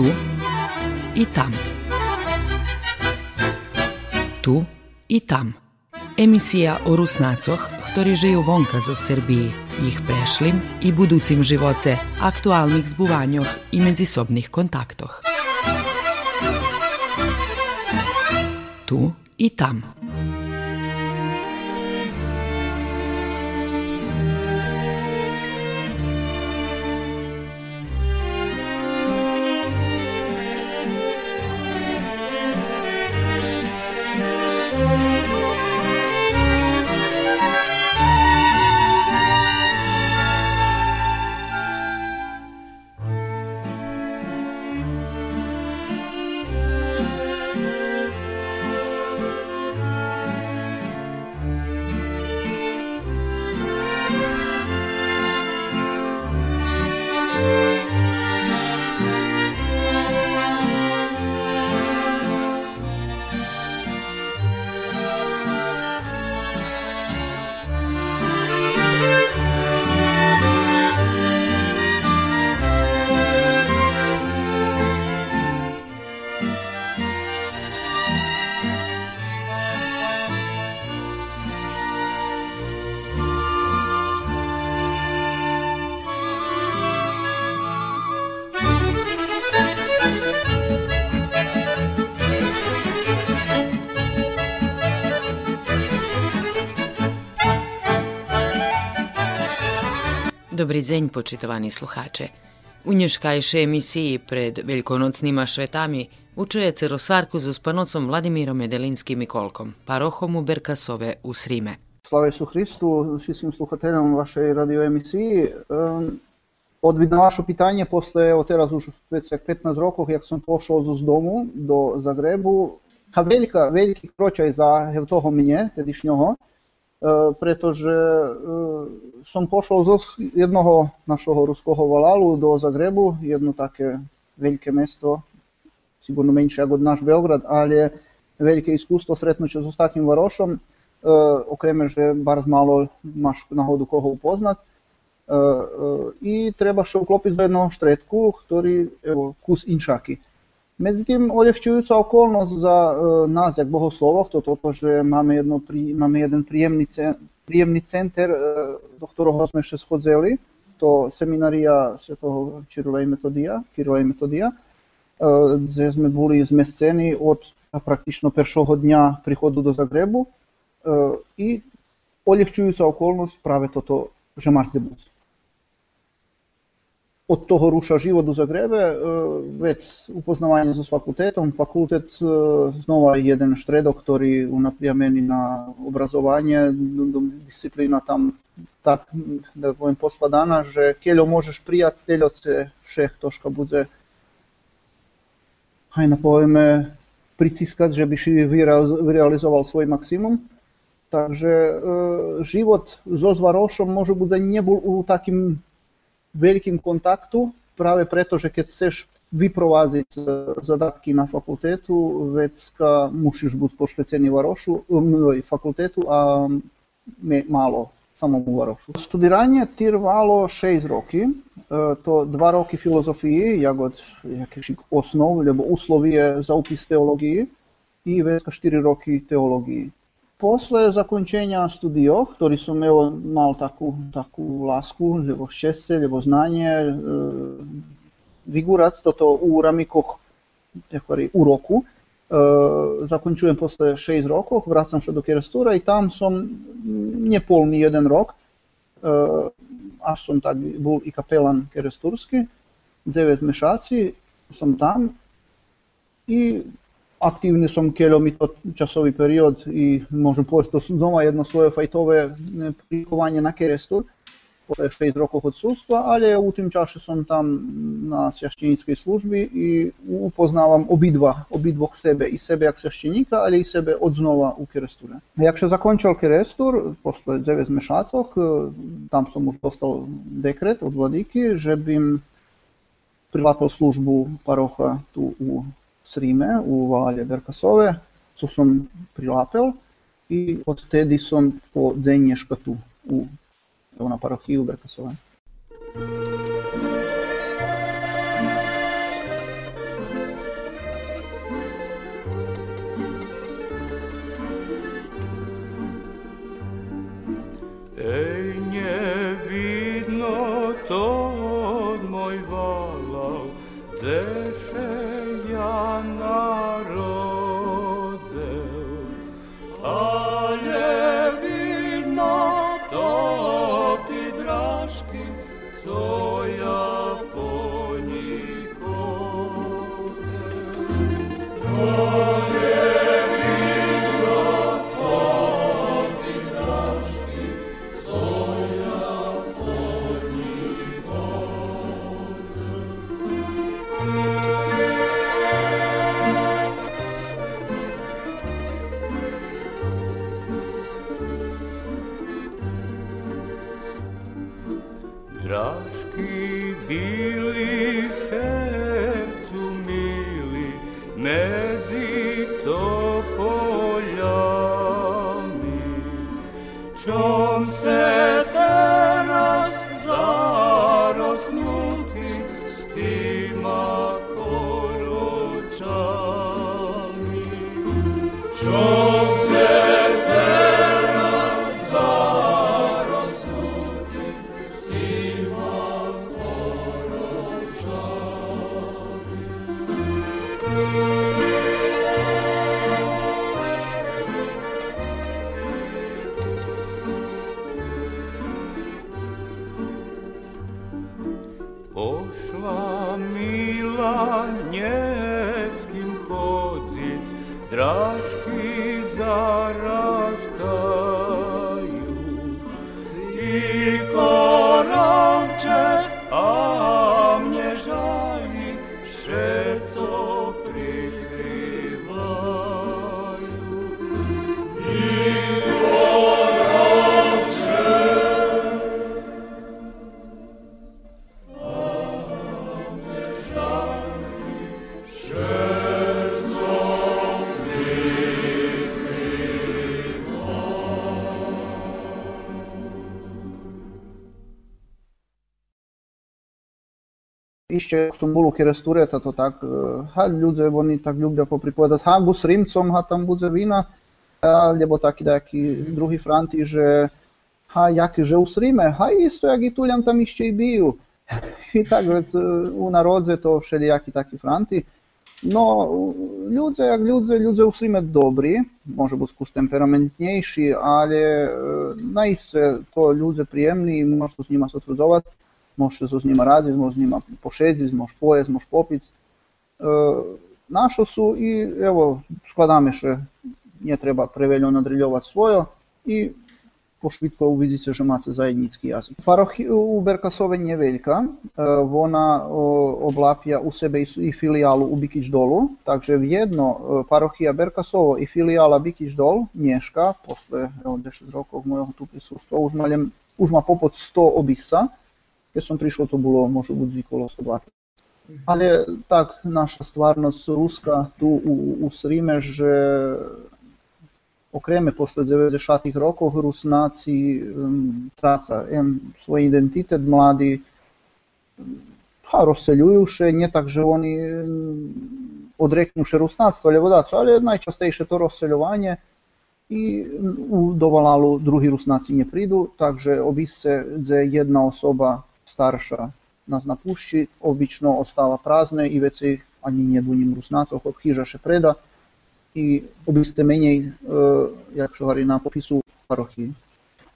Tu i tam. Tu i tam. Emisija o Rusnacoch, ktorí žijú vonka zo Srbiji, ich prešlim i buducim živoce, aktualnih zbuvanjoh i medzisobnih kontaktoh. Tu i tam. Dobridzenj, počitovani sluhače. U njuškajše emisiji pred velikonočnima švetami učuje cerosarku za spanocom Vladimirom Medelinskim i Kolkom, parohom u Berkasove u Srime. Slave su Hristu, svim sluhateljom vašej radio emisiji. Um... Odvid na pitanje, posle, evo teraz už već 15 rokov, jak sam pošao z domu do Zagrebu, Ta velika, veliki kročaj za toho minje, tedišnjoho, pretože som pošol zo jednoho našho ruského valalu do Zagrebu, jedno také veľké mesto, sigurno menšie ako náš Beograd, ale veľké iskustvo stretnutia s takým varošom, okreme, že bar malo máš náhodu koho upoznať. I treba še uklopiť do jednoho štretku, ktorý, evo, kus inšaky. Međutim, oljehčujuća okolnost za uh, nas, jak bohoslovov, to toto, že máme, jedno, pri, máme jeden príjemný, príjemný center, uh, do ktorého sme ešte schodzeli, to seminárija svetého Čirila i Metodija, Kirila i Metodija, kde sme boli zmestení od praktično peršoho dňa prichodu do Zagrebu. Uh, i oljehčujuća okolnost práve toto, že máš od toho ruša život u Zagrebe, već upoznavanje s fakultetom. Fakultet znova je jeden štredok, ktorý unaprija meni na obrazovanje, disciplina tam tak, da povem, posla že keľo môžeš prijať, teľo se všech toška bude hajna poveme priciskať, že by si vyrealizoval svoj maksimum. Takže život so Zvarošom môže bude nebol u takým velikim kontaktu, prave pretože keď chceš vyprováziť zadatki na fakultetu, vecka musíš byť pošvecený varošu, um, fakultetu a málo samomu varošu. Studiranje tirvalo šest roki, e, to dva roki filozofiji, ja god jakih osnov, ljubo uslovi za upis teologiji i vecka 4 roki teologiji posle zakončenja studija, ktorý som mal mal takú, takú lásku, lebo šťastie, lebo znanie, e, vygúrať toto u ramikoch takory u roku. E, zakončujem posle 6 rokov, vracam sa do Kerestura i tam som ne polný jeden rok. E, a som tak bol i kapelan Keresturski, 9 mesiaci som tam. I aktywni są kilometročasový period i možno posto znowu jedno swoje fajtowe e, prikowanie na kierestur, po 6 rokov odsustva, ale u tym czasie są tam na świadczenickiej służbie i poznałam obidwa, obidwóch siebie, i siebie jak świadczenika, ale i siebie odznowa u kierestura. Jak się zakończył kierestur, po 9 miesiącach, e, tam są już dostał dekret od władyki, żebym prywatną służbę parocha tu u srime u Valje Verkasove, co sam prilapel i od tedi sam po dzenješkatu u, na parohiju Verkasove. iście k tumulu kerestūrėta to tak, e, ha ludzie, bo oni tak lubią poprykładać, ha gusrymcom, ha tam budze wina, e, albo taki taki drugi franti, że ha jaki że usrymę, ha isto jak i tuliam tam iście i biju. I tak więc e, u narodze to wszelijaki taki franti. No, ludzie jak ludzie, ludzie usrymę dobry, może być kus temperamentniejszy, ale najście to ludzie przyjemni i można z nimi sotrudować. Môžeš so s nima radiť, môžeš s nima pošediť, môžeš pojesť, môžeš popiť. E, našo sú i, evo, skladáme še, nie treba preveľo nadriľovať svojo i pošvitko uvidíte, že máte zajednický jazyk. Parochia u Berkasove nie veľká, e, ona o, oblapia u sebe i, filiálu u Bikič dolu, takže v jedno e, parochia Berkasovo i filiála Bikič dol mieška, posle evo, 10 rokov môjho tu prisústva, už, malem, už má popod 100 obisa, Keď som prišiel, to bolo možno budzi okolo 120. Але так, наша стварність руска ту у, у Сріме ж окреме після 90-х років рус нації ем, траца ем, свій ідентитет младі, pa rozseljujuše, nie tak, że oni odreknuše rusnactvo, ljevodacu, ali najčastejše to rozseljowanie i u dovalalu drugi rusnaci nie pridu, takže obisce dze jedna osoba starsza. Napuści obično ostała prazne i więcej ani nie do nim rusnaców, e, jak hiża szepreda i obiste mniej, jak szogari na popisu parochii.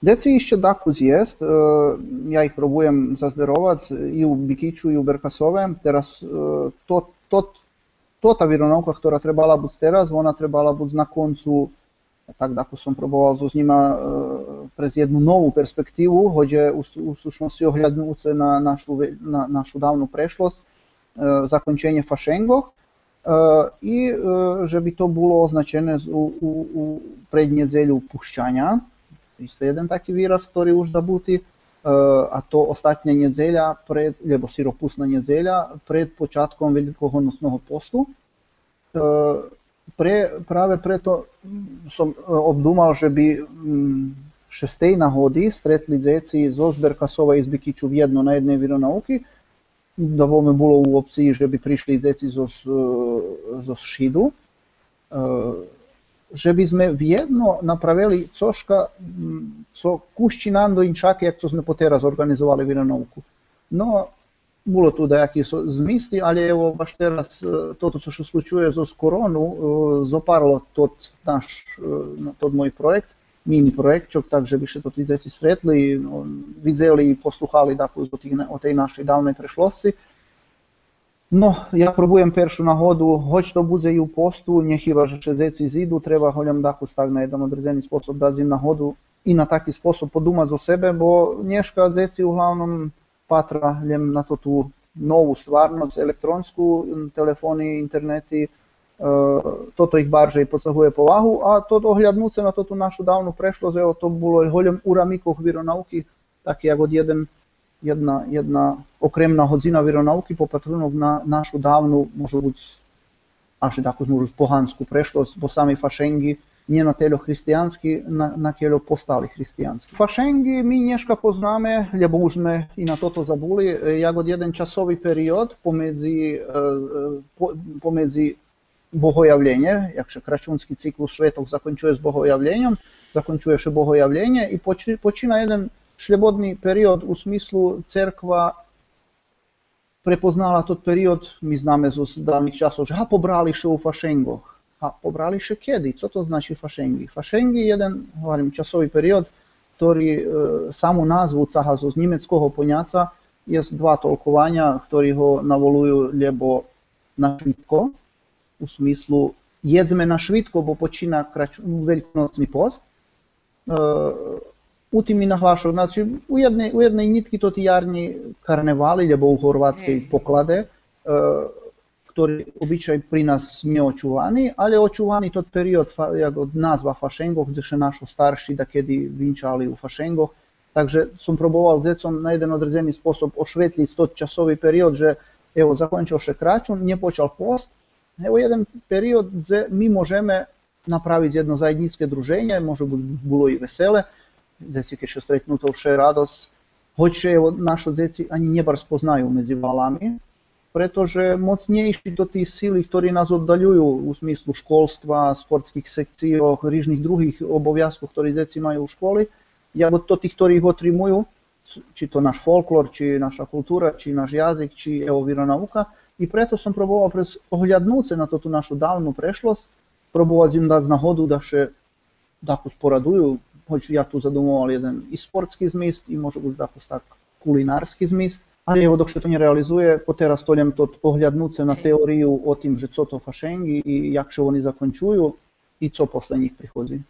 Деці іще даку з'їзд, я їх пробуєм зазбіровати і у Бікічу, і у Teraz e, to, to, to ta wironauka, która trebala być teraz, ona trebala być na końcu, tak daku są próbował z nima e, e, prez jednu novú perspektívu, hoďe u, u slušnosti ohľadnúce na našu, na našu dávnu prešlosť, e, zakončenie fašengov i že to bolo označené u, u, u prednedzeľu pušťania. Isto jeden taký výraz, ktorý už zabudí, a to ostatnia nedzeľa, pred, lebo syropustná nedzeľa, pred počiatkom veľkohodnostného postu. Pre, práve preto som obdúmal, že by przy tej nagody stretlizecji Zozber Kasowa Izbikiću vjedno na jednej vjeronauki, da bome bilo u opciji, že bi prišli zeci zos, zos šidu, že bi sme vjedno napravili coška, co kušći nando in čak, jak to sme potera zorganizovali vjeronauku. No, було туди якісь змісти, але його баш тераз тото, що случує з корону, зопарло тот наш, тот мій проект – mini projekt, takže više to tizeci sretli, videli i posluhali dakle, o, o tej našej dawnej prešlosti. No, ja probujem pierwszą nahodu. Hoć to bude i u postu, nie že še szedzieci zidu, treba chociaż dachu stak na jeden odrezeni sposób, dać im nahodu i na taki sposób podumać o sebe, bo mieszka dzieci uglavnom patra na to tu novu stvarnost, elektronsku, telefoni, interneti, toto ih barže i podsahuje povahu, a to dohľadnúce na toto našu dávnu prešlosť, evo to bolo i hoľom uramikoh vironauky, taký jak od jeden, jedna, jedna okremná hodzina vironauky popatrunov na našu dávnu, môžu byť až takú môžu pohanskú prešlosť, bo sami fašengi nie na telo hristijanski, na, na telo postali hristijanski. Fašengi mi nješka pozname, lebo už sme i na toto zabuli, jak od jeden časový period pomedzi, po, pomedzi kračunski ciklus švetog zakončuje s bohojavljenjem, zakončuje še bohojavljenje i poči, počina jedan šljebodni period u smislu cerkva prepoznala tot period, mi zname z davnih časov, že ha pobrali še u fašengoch, a pobrali še kedy. Co to znači fašengi? Fašengi je jeden, hovorím, časový period, ktorý e, samú názvu caha z nemeckého poňaca je dva tolkovania, ktorí ho navolujú, lebo na švitko, u smislu jedzme na švitko, bo počína krač, veľkonocný post. E, u tým mi nahlášajú, znači u jednej, u jednej nitky to tí jarní karnevali, lebo u chorvátskej poklade, e, ktorý obyčaj pri nás nie očúvaný, ale očúvaný tot period, jak od nazva Fašengoch, kde še našo starší da kedy vinčali u Fašengoch. Takže som proboval s decom na jeden određeni spôsob ošvetliť tot časový period, že evo, zakončil še kračun, nepočal post, evo jeden period, kde my môžeme napraviť jedno zajednické druženje, može bilo i vesele, še stretnú to vše radosť, hoće evo, našo deci ani nebar spoznaju medzi valami, pretože mocnejší do tých síly, ktorí nás oddaľujú v smyslu školstva, sportských sekciách, rýžnych druhých oboviazkov, ktorí deti majú v škole, jak od tých, ktorí ich otrimujú, či to náš folklor, či naša kultúra, či náš jazyk, či evo nauka. I preto sam próbował przez oglądnąć na to tu naszą dawną przeszłość, próbować im dać nagodę, da się jakoś poradują, choć ja tu zadumowal jeden i sportski zmysł, i może być jakoś tak kulinarski zmysł, ale jego dokszy to nie realizuje, po teraz to jem to oglądnąć na teorię o tym, że co to faszengi i jak się oni zakończują i co после nich przychodzi.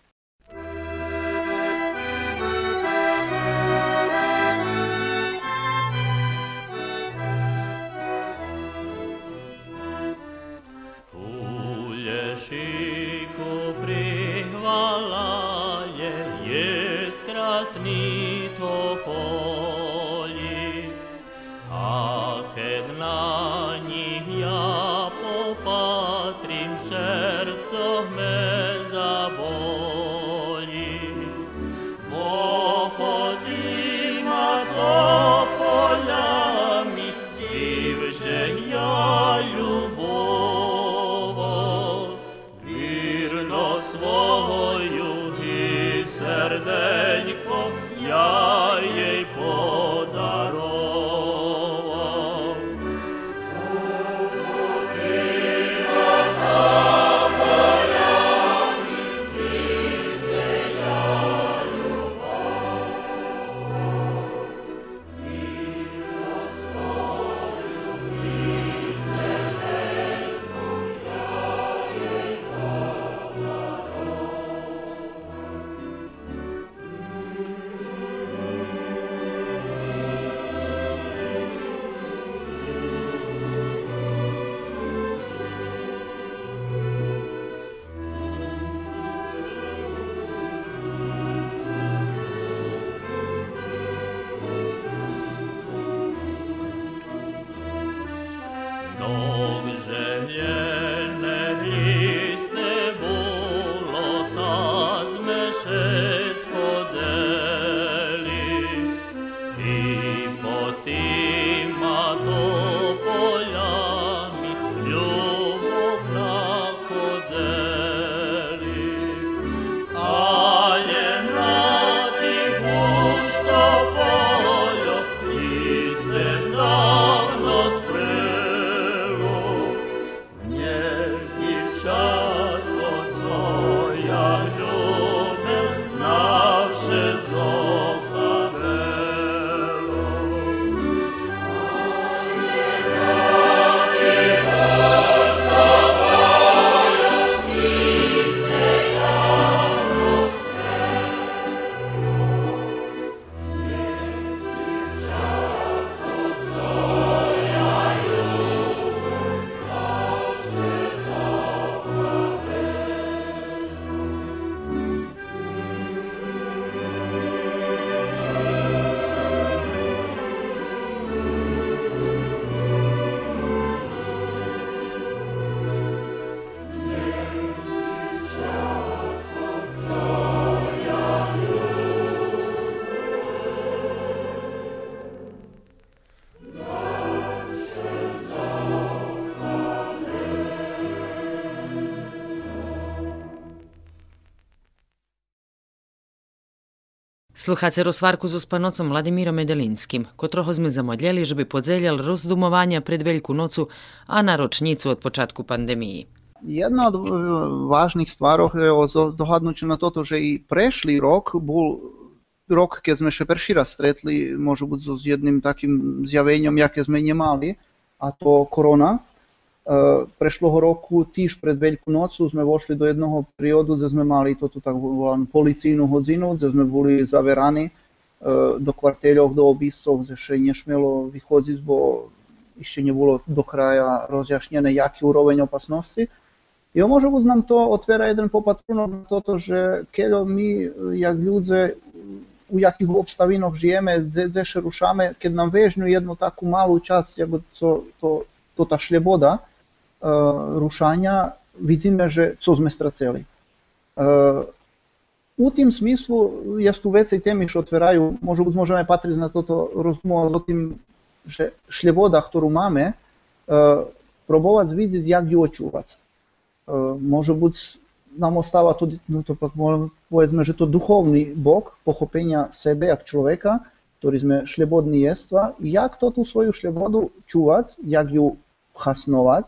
Sluchace rozvarku so spanocom Vladimírom Medelinskim, kotroho sme zamodljeli, že by podzeljal rozdumovanja pred Veljku nocu, a na ročnicu od počatku pandemiji. Jedna od važnih stvarov je dohadnući na toto, že i prešli rok bol rok, keď sme še prši raz stretli, možu byť s jedným takým zjavenjom, jaké sme nemali, a to korona, prešloho roku, týž pred Veľkú nocu, sme vošli do jednoho periodu, kde sme mali toto tak volanú policijnú hodzinu, kde sme boli zaveraní do kvarteľov, do obiscov, kde še nešmelo vychodziť, bo ešte nebolo do kraja rozjašnjené, jaký úroveň opasnosti. I może być nam to otwiera jeden popatrunek na to, że kiedy my, jak ludzie, u jakich obstawinach żyjemy, gdzie się ruszamy, kiedy nam weźmie jedną taką małą czas, jakby to, to, to ta szleboda, rušanja widzimy, że co sme stracili. U tym smislu jest tu więcej temy, już otwierają. Może możemy patrzeć na to, to rozmowę o tym, że ślewoda, którą mamy, próbować widzieć, jak ją odczuwać. Może być nam ostała tu, no to powiedzmy, że to duchowny bok pochopienia siebie jak człowieka, który sme ślewodni jest, jak to tu swoją ślewodu czuwać, jak ją hasnować,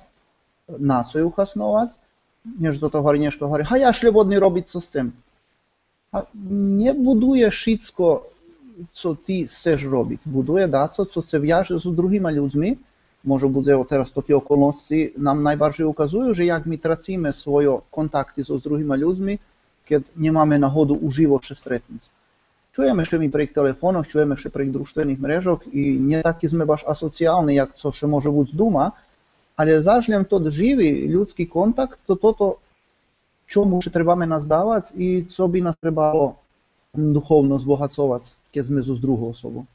нацию Хасновац, между того Горнешко говорить, а я шлеводний робить це з цим. А не будує шицько, що ти chcesz робити. Будує да, co, co це в'яже з другими людьми. Може буде зараз то ті околності нам найбільше указують, що як ми трацимо свої контакти з другими людьми, kiedy nie mamy nachodu używo się stretnić. Czujemy się mi przy telefonach, czujemy się przy drużnych mreżach i nie taki jesteśmy aż asocjalni, jak co się może być duma, але завжди тут живий людський контакт, то то, чому ще треба мене здавати, і це би нас треба духовно збагацувати, коли ми з другою особою.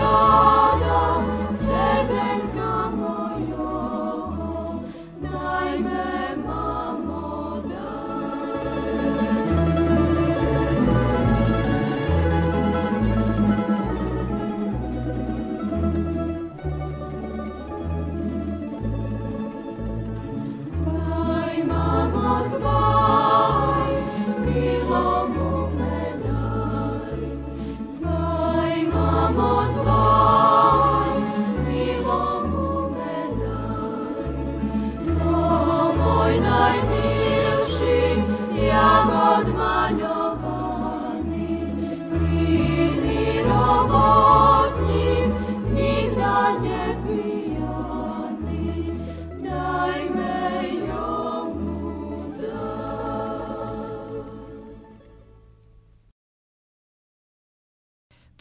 我。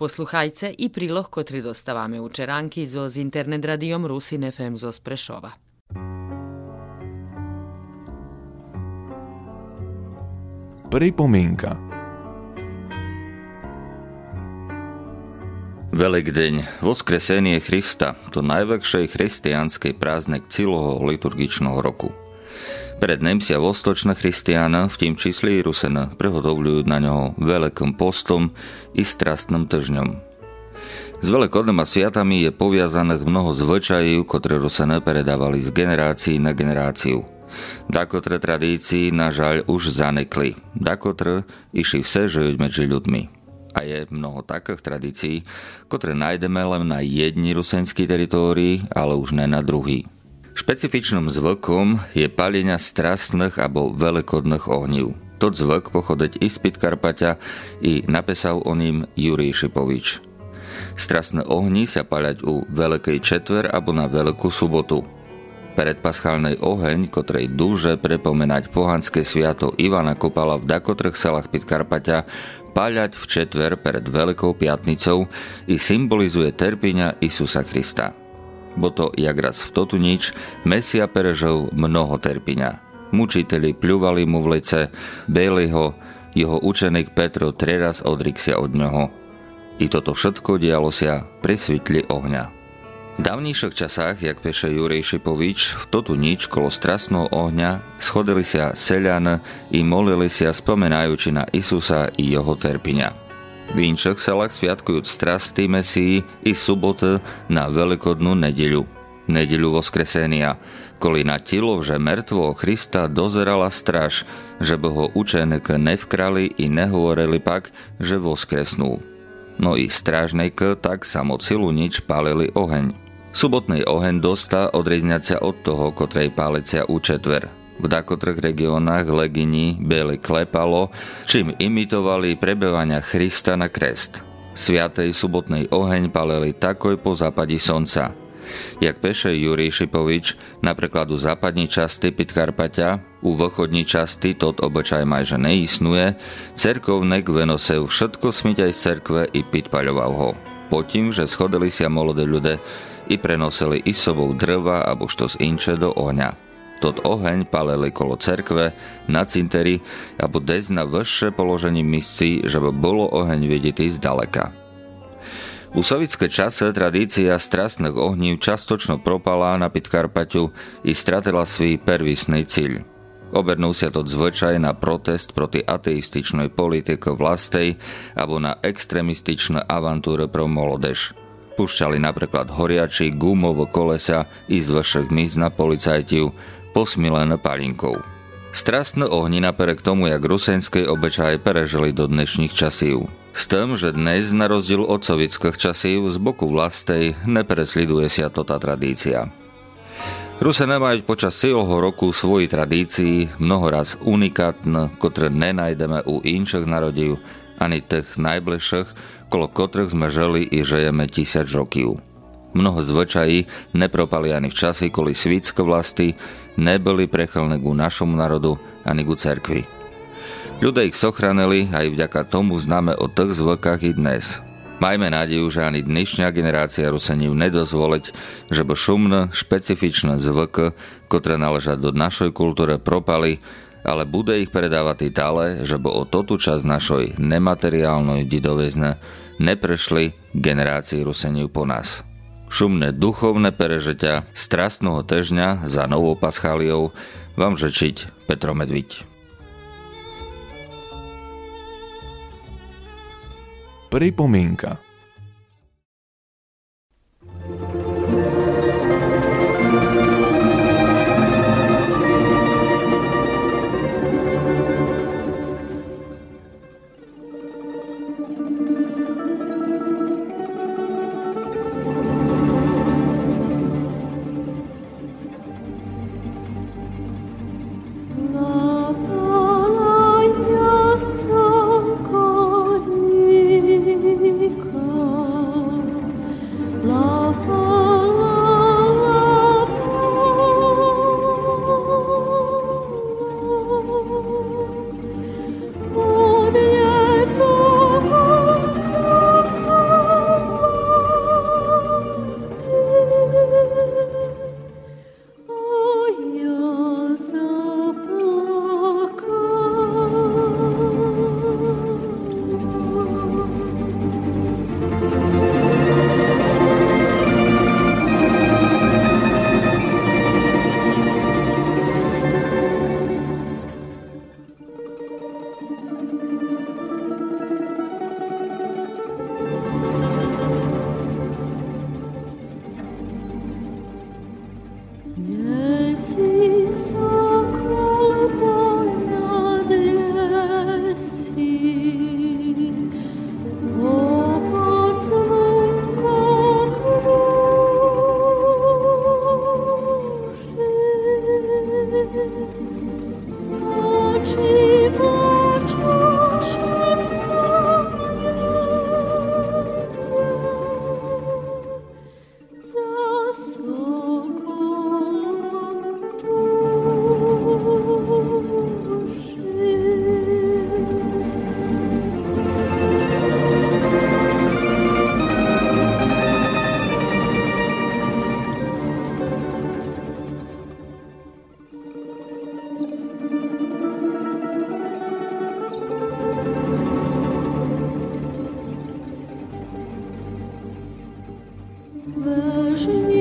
Posluchajce i prilog, kotri dostavame u Čeranki zo z internet radijom Rusin FM zo Sprešova. Pripomienka. Velikdeň, Voskresenie Krista, to najväčšej christianskej prázdnek celého liturgičného roku – Pred Nemcia vostočná hristiana v tým čísle Rusena prehodovľujú na ňoho veľkým postom i strastným tržňom. S veľkodnými sviatami je poviazaných mnoho zvyčajú, ktoré Rusene predávali z generácií na generáciu. Dakotre tradícii na žaľ už zanekli. Dakotr išli vse žiť medzi ľudmi. A je mnoho takých tradícií, ktoré nájdeme len na jedni rusenskej teritórii, ale už ne na druhý. Špecifičným zvukom je palenia strastných alebo veľkodných ohnív. To zvuk pochodeť i z Pitkarpaťa i napísal o ním Jurij Šipovič. Strasné ohni sa paľať u Veľkej četver alebo na Veľkú sobotu. Predpaschálnej oheň, kotrej duže prepomenať pohanské sviato Ivana Kopala v Dakotrch salách Pitkarpaťa, paľať v četver pred Veľkou piatnicou i symbolizuje terpiňa Isusa Krista. Bo to, jak raz v totu nič, Mesia perežov mnoho terpiňa. Mučiteli pľuvali mu v lice, bejli ho, jeho učenik Petro treraz odriksia od ňoho. I toto všetko dialo sa pri svitli ohňa. V dávnejších časách, jak peše Jurej Šipovič, v totu nič kolo strasného ohňa schodili sa selian i molili sa spomenajúči na Isusa i jeho terpiňa. V inších salách sviatkujúc strasty Mesii i sobotu na veľkodnú nedeľu, nedeľu Voskresenia, koli na tilo, že mŕtvo Krista dozerala straž, že by ho učenek nevkrali i nehovorili pak, že voskresnú no i strážnejk tak samocilu nič pálili oheň. Subotný oheň dostá odrizňať sa od toho, kotrej pálecia u četver. V dakotrch regiónach legini beli klepalo, čím imitovali prebevania Krista na krest. Sviatej subotnej oheň palili takoj po západí slnca. Jak peše Jurij Šipovič, napríklad u západní časti Pitkarpaťa, u východní časti tot obyčaj majže neisnuje, cerkovnek venosev všetko smyť aj z cerkve i pitpaľoval ho. Potím, že schodili sa molode ľude i prenosili i sobou drva alebo što z inče do ohňa. Oheň palili kolo cerkve, na cinteri alebo dez na vyššie položení misci, že by bolo oheň vidieť zdaleka. U sovietské čase tradícia strastných ohnív častočno propala na Pitkarpaťu i stratila svý pervisný cíľ. Obernú sa to zvyčaj na protest proti ateističnej politike vlastej alebo na extremističné avantúre pro molodež. Pušťali napríklad horiači gumovo kolesa i z vašich míst na policajtiu posmilené palinkou. Strastné ohni napriek tomu, jak rusenskej obyčaj prežili do dnešných časív. S tým, že dnes, na rozdiel od sovietských časív, z boku vlastej nepresliduje sa to tá tradícia. Rusene majú počas celého roku svoji tradícii, mnohoraz unikátne, ktoré nenajdeme u inších narodív, ani tých najbližších, kolo ktorých sme žili i žejeme tisíc rokov. Mnoho zvyčají nepropali ani v časi, kvôli svítske vlasti neboli prechylné ku našomu národu ani ku cerkvi. Ľudia ich sochranili aj vďaka tomu známe o tých zvykách i dnes. Majme nádej, že ani dnešná generácia Ruseniv nedozvoliť, že by šumné, špecifičné zvyky, ktoré náležia do našej kultúre, propali, ale bude ich predávať i tále, že by o toto čas našoj nemateriálnej didovezne neprešli generácii Ruseniv po nás. Šumné duchovné perežeťa strastného težňa za novou pascháliou vám žečiť Petro Medviť. Pripomienka 是你。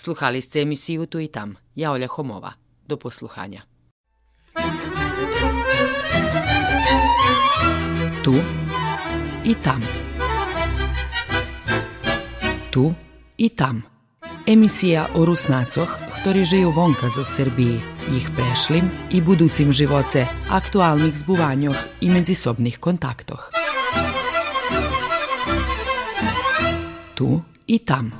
Sluhali ste emisiju Tu i tam. Ja Olja Homova. Do posluhanja. Tu i tam. Tu i tam. Emisija o Rusnacoh, ktorí žijú vonka zo Srbiji, ich prešlim i buducim živoce, aktualnih zbuvanjoh i medzisobnih kontaktoh. Tu i tam.